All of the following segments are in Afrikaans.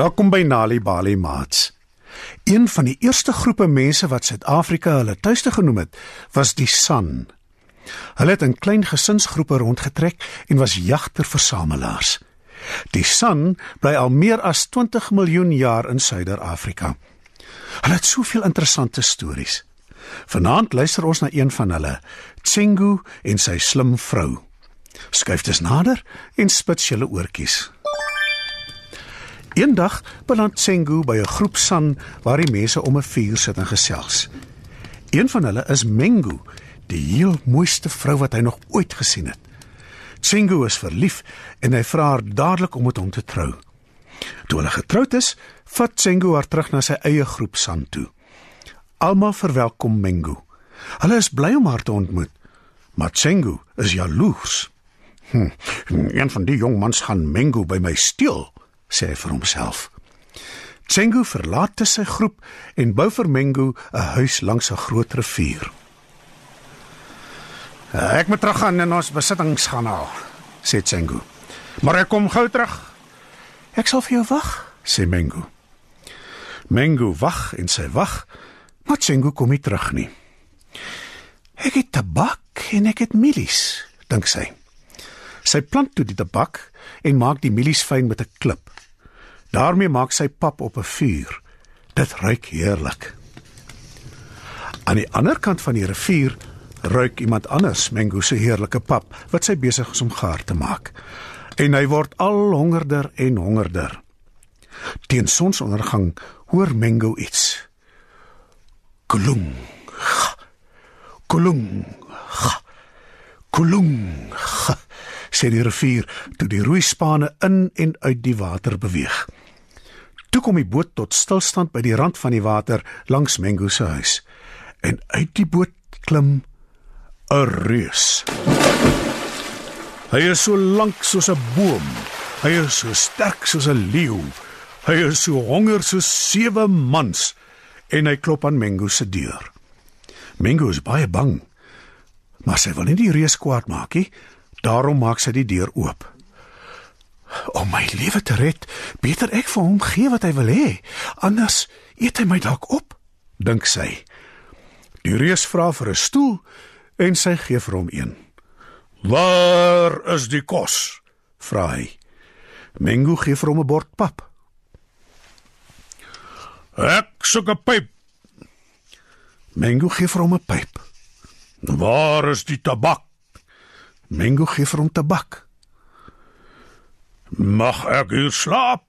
Welkom by Nali Bali Mats. Een van die eerste groepe mense wat Suid-Afrika hulle tuiste genoem het, was die San. Hulle het in klein gesinsgroepe rondgetrek en was jagter-versamelaars. Die San bly al meer as 20 miljoen jaar in Suider-Afrika. Hulle het soveel interessante stories. Vanaand luister ons na een van hulle, Tsengu en sy slim vrou. Skuif dus nader en spits julle oortjies. Eendag beland Tsengu by 'n groep San waar die mense om 'n vuur sit en gesels. Een van hulle is Mengu, die heel mooiste vrou wat hy nog ooit gesien het. Tsengu is verlief en hy vra haar dadelik om met hom te trou. Toe hulle getroud is, vat Tsengu haar terug na sy eie groep San toe. Almal verwelkom Mengu. Hulle is bly om haar te ontmoet, maar Tsengu is jaloers. Hm, een van die jong mans gaan Mengu by my steel sê hy vir homself. Tsengu verlaat te sy groep en bou vir Mengu 'n huis langs 'n groot rivier. Ek moet terug gaan en ons besittings gaan haal, sê Tsengu. Maar ek kom gou terug. Ek sal vir jou wag, sê Mengu. Mengu wag en sy wag, maar Tsengu kom nie terug nie. Ek het tabak en ek het mielies, dink sy. Sy plant toe die tabak en maak die mielies fyn met 'n klip. Daarmee maak sy pap op 'n vuur. Dit ruik heerlik. Aan die ander kant van die rivier ruik iemand anders Mengo se heerlike pap wat sy besig is om gaar te maak. En hy word al hongerder en hongerder. Teen sonsondergang hoor Mengo iets. Kulung. Kulung. Kulung sê die rivier toe die roeispane in en uit die water beweeg. Toe kom die boot tot stilstand by die rand van die water langs Mengo se huis. En uit die boot klim 'n reus. Hy is so lank soos 'n boom. Hy is so sterk soos 'n leeu. Hy is so honger soos sewe mans en hy klop aan Mengo se deur. Mengo is baie bang. Maar sy wil nie die reus kwaad maak nie. Daarom maak sy die deur oop. Om my lewe te red, beter ek vir hom gee wat hy wil hê, anders eet hy my dalk op, dink sy. Die reus vra vir 'n stoel en sy gee vir hom een. "Waar is die kos?" vra hy. Mengu gee vir hom 'n bord pap. "Ek soek 'n pyp." Mengu gee vir hom 'n pyp. "Waar is die tabak?" Mengo gee vir hom tabak. "Mag ek hier slaap?"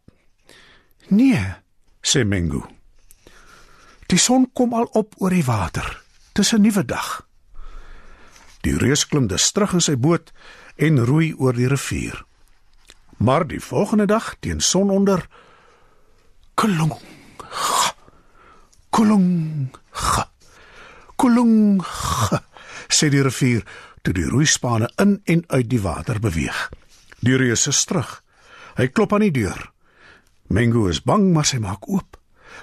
"Nee," sê Mengo. Die son kom al op oor die water. Dis 'n nuwe dag. Die reus klim dus terug in sy boot en roei oor die rivier. Maar die volgende dag, teen sononder, kolong. Kolong. Kolong. sê die rivier toe die roeispane in en uit die water beweeg. Die reus is terug. Hy klop aan die deur. Mengo is bang, maar sy maak oop,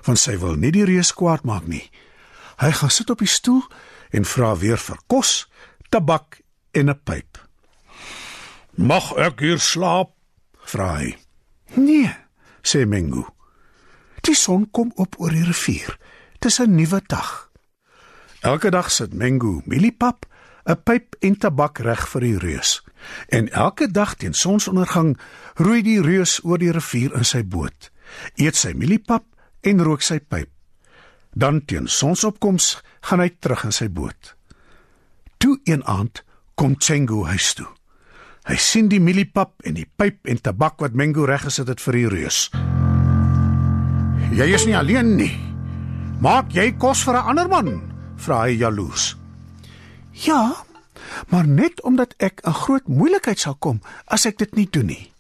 want sy wil nie die reus kwaad maak nie. Hy gaan sit op die stoel en vra weer vir kos, tabak en 'n pyp. "Mag ek hier slaap?" vra hy. "Nee," sê Mengo. "Die son kom op oor die rivier. Dis 'n nuwe dag." Elke dag sit Mengo mieliepap 'n pyp en tabak reg vir die reus. En elke dag teen sonsondergang roei die reus oor die rivier in sy boot, eet sy mieliepap en rook sy pyp. Dan teen sonsopkoms gaan hy terug in sy boot. Toe een aand kom Tsengu huis toe. Hy sien die mieliepap en die pyp en tabak wat Mengu reggesit het vir die reus. "Jy is nie alleen nie. Maak jy kos vir 'n ander man?" vra hy jaloers. Ja, maar net omdat ek 'n groot moeilikheid sal kom as ek dit nie doen nie.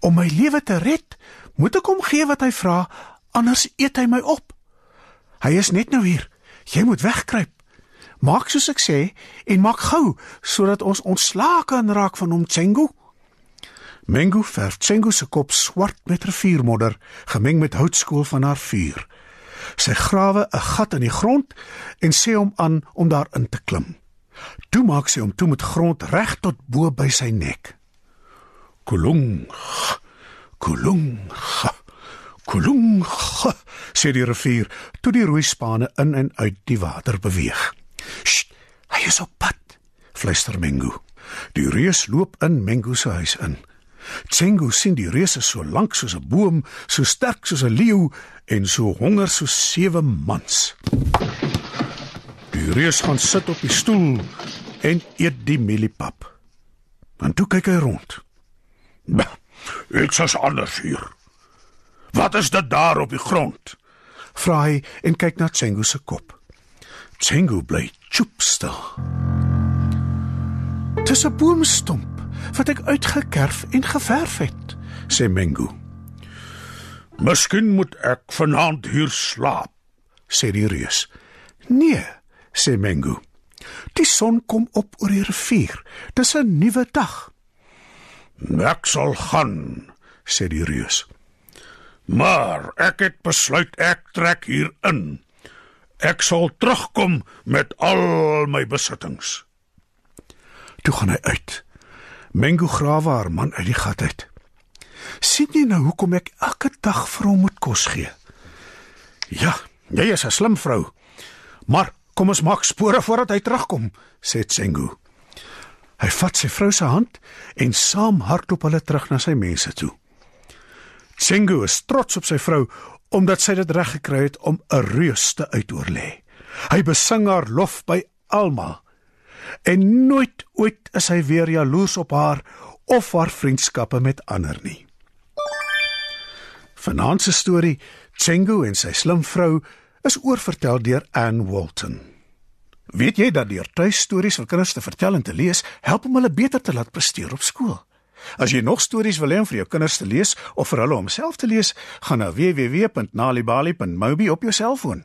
Om my lewe te red, moet ek hom gee wat hy vra, anders eet hy my op. Hy is net nou hier. Jy moet wegkruip. Maak soos ek sê en maak gou sodat ons ontslae kan raak van hom Tsengu. Mengu verf Tsengu se kop swart met riviermodder gemeng met houtskool van haar vuur. Sy grawe 'n gat in die grond en sê hom aan om daarin te klim. Toe maak sy hom toe met grond reg tot bo by sy nek. Kulung. Kulung. Kolong, sê die rivier toe die roeispane in en uit die water beweeg. Sst, hy is op pad, fluister Mengu. Die reus loop in Mengu se huis in. Tsengu sien die reus so lank soos 'n boom, so sterk soos 'n leeu en so honger soos sewe mans. Die reus gaan sit op die stoel en eet die mieliepap. Dan toe kyk hy rond. Dit is anders hier. Wat is dit daar op die grond? Vra hy en kyk na Tsengu se kop. Tsengu bly choopstil. Dis 'n boomstomp wat ek uitgekerf en geverf het, sê Mengu. Miskien moet ek vanaand hier slaap, sê die reus. Nee, sê Mengu. Die son kom op oor die rivier. Dis 'n nuwe dag. Ek sal gaan, sê die reus. Maar ek het besluit ek trek hier in. Ek sal terugkom met al my besittings. Toe gaan hy uit. Mengu grawe haar man uit die gat uit. Sien jy nou hoekom ek elke dag vir hom moet kos gee? Ja, jy is 'n slim vrou. Maar kom ons maak spore voordat hy terugkom, sê Tsengu. Hy vat sy vrou se hand en saam hardloop hulle terug na sy mense toe. Tsengu is trots op sy vrou omdat sy dit reg gekry het om 'n reus te uitoorlê. Hy besing haar lof by almal en nooit ooit is hy weer jaloers op haar of haar vriendskappe met ander nie. Vanaand se storie, Tsengu en sy slim vrou, is oorvertel deur Anne Walton. Weet jy dat deur tuistories vir kinders te vertel en te lees, help om hulle beter te laat presteer op skool? As jy nog stories wil hê vir jou kinders te lees of vir hulle om self te lees, gaan na www.nalibali.mobi op jou selfoon.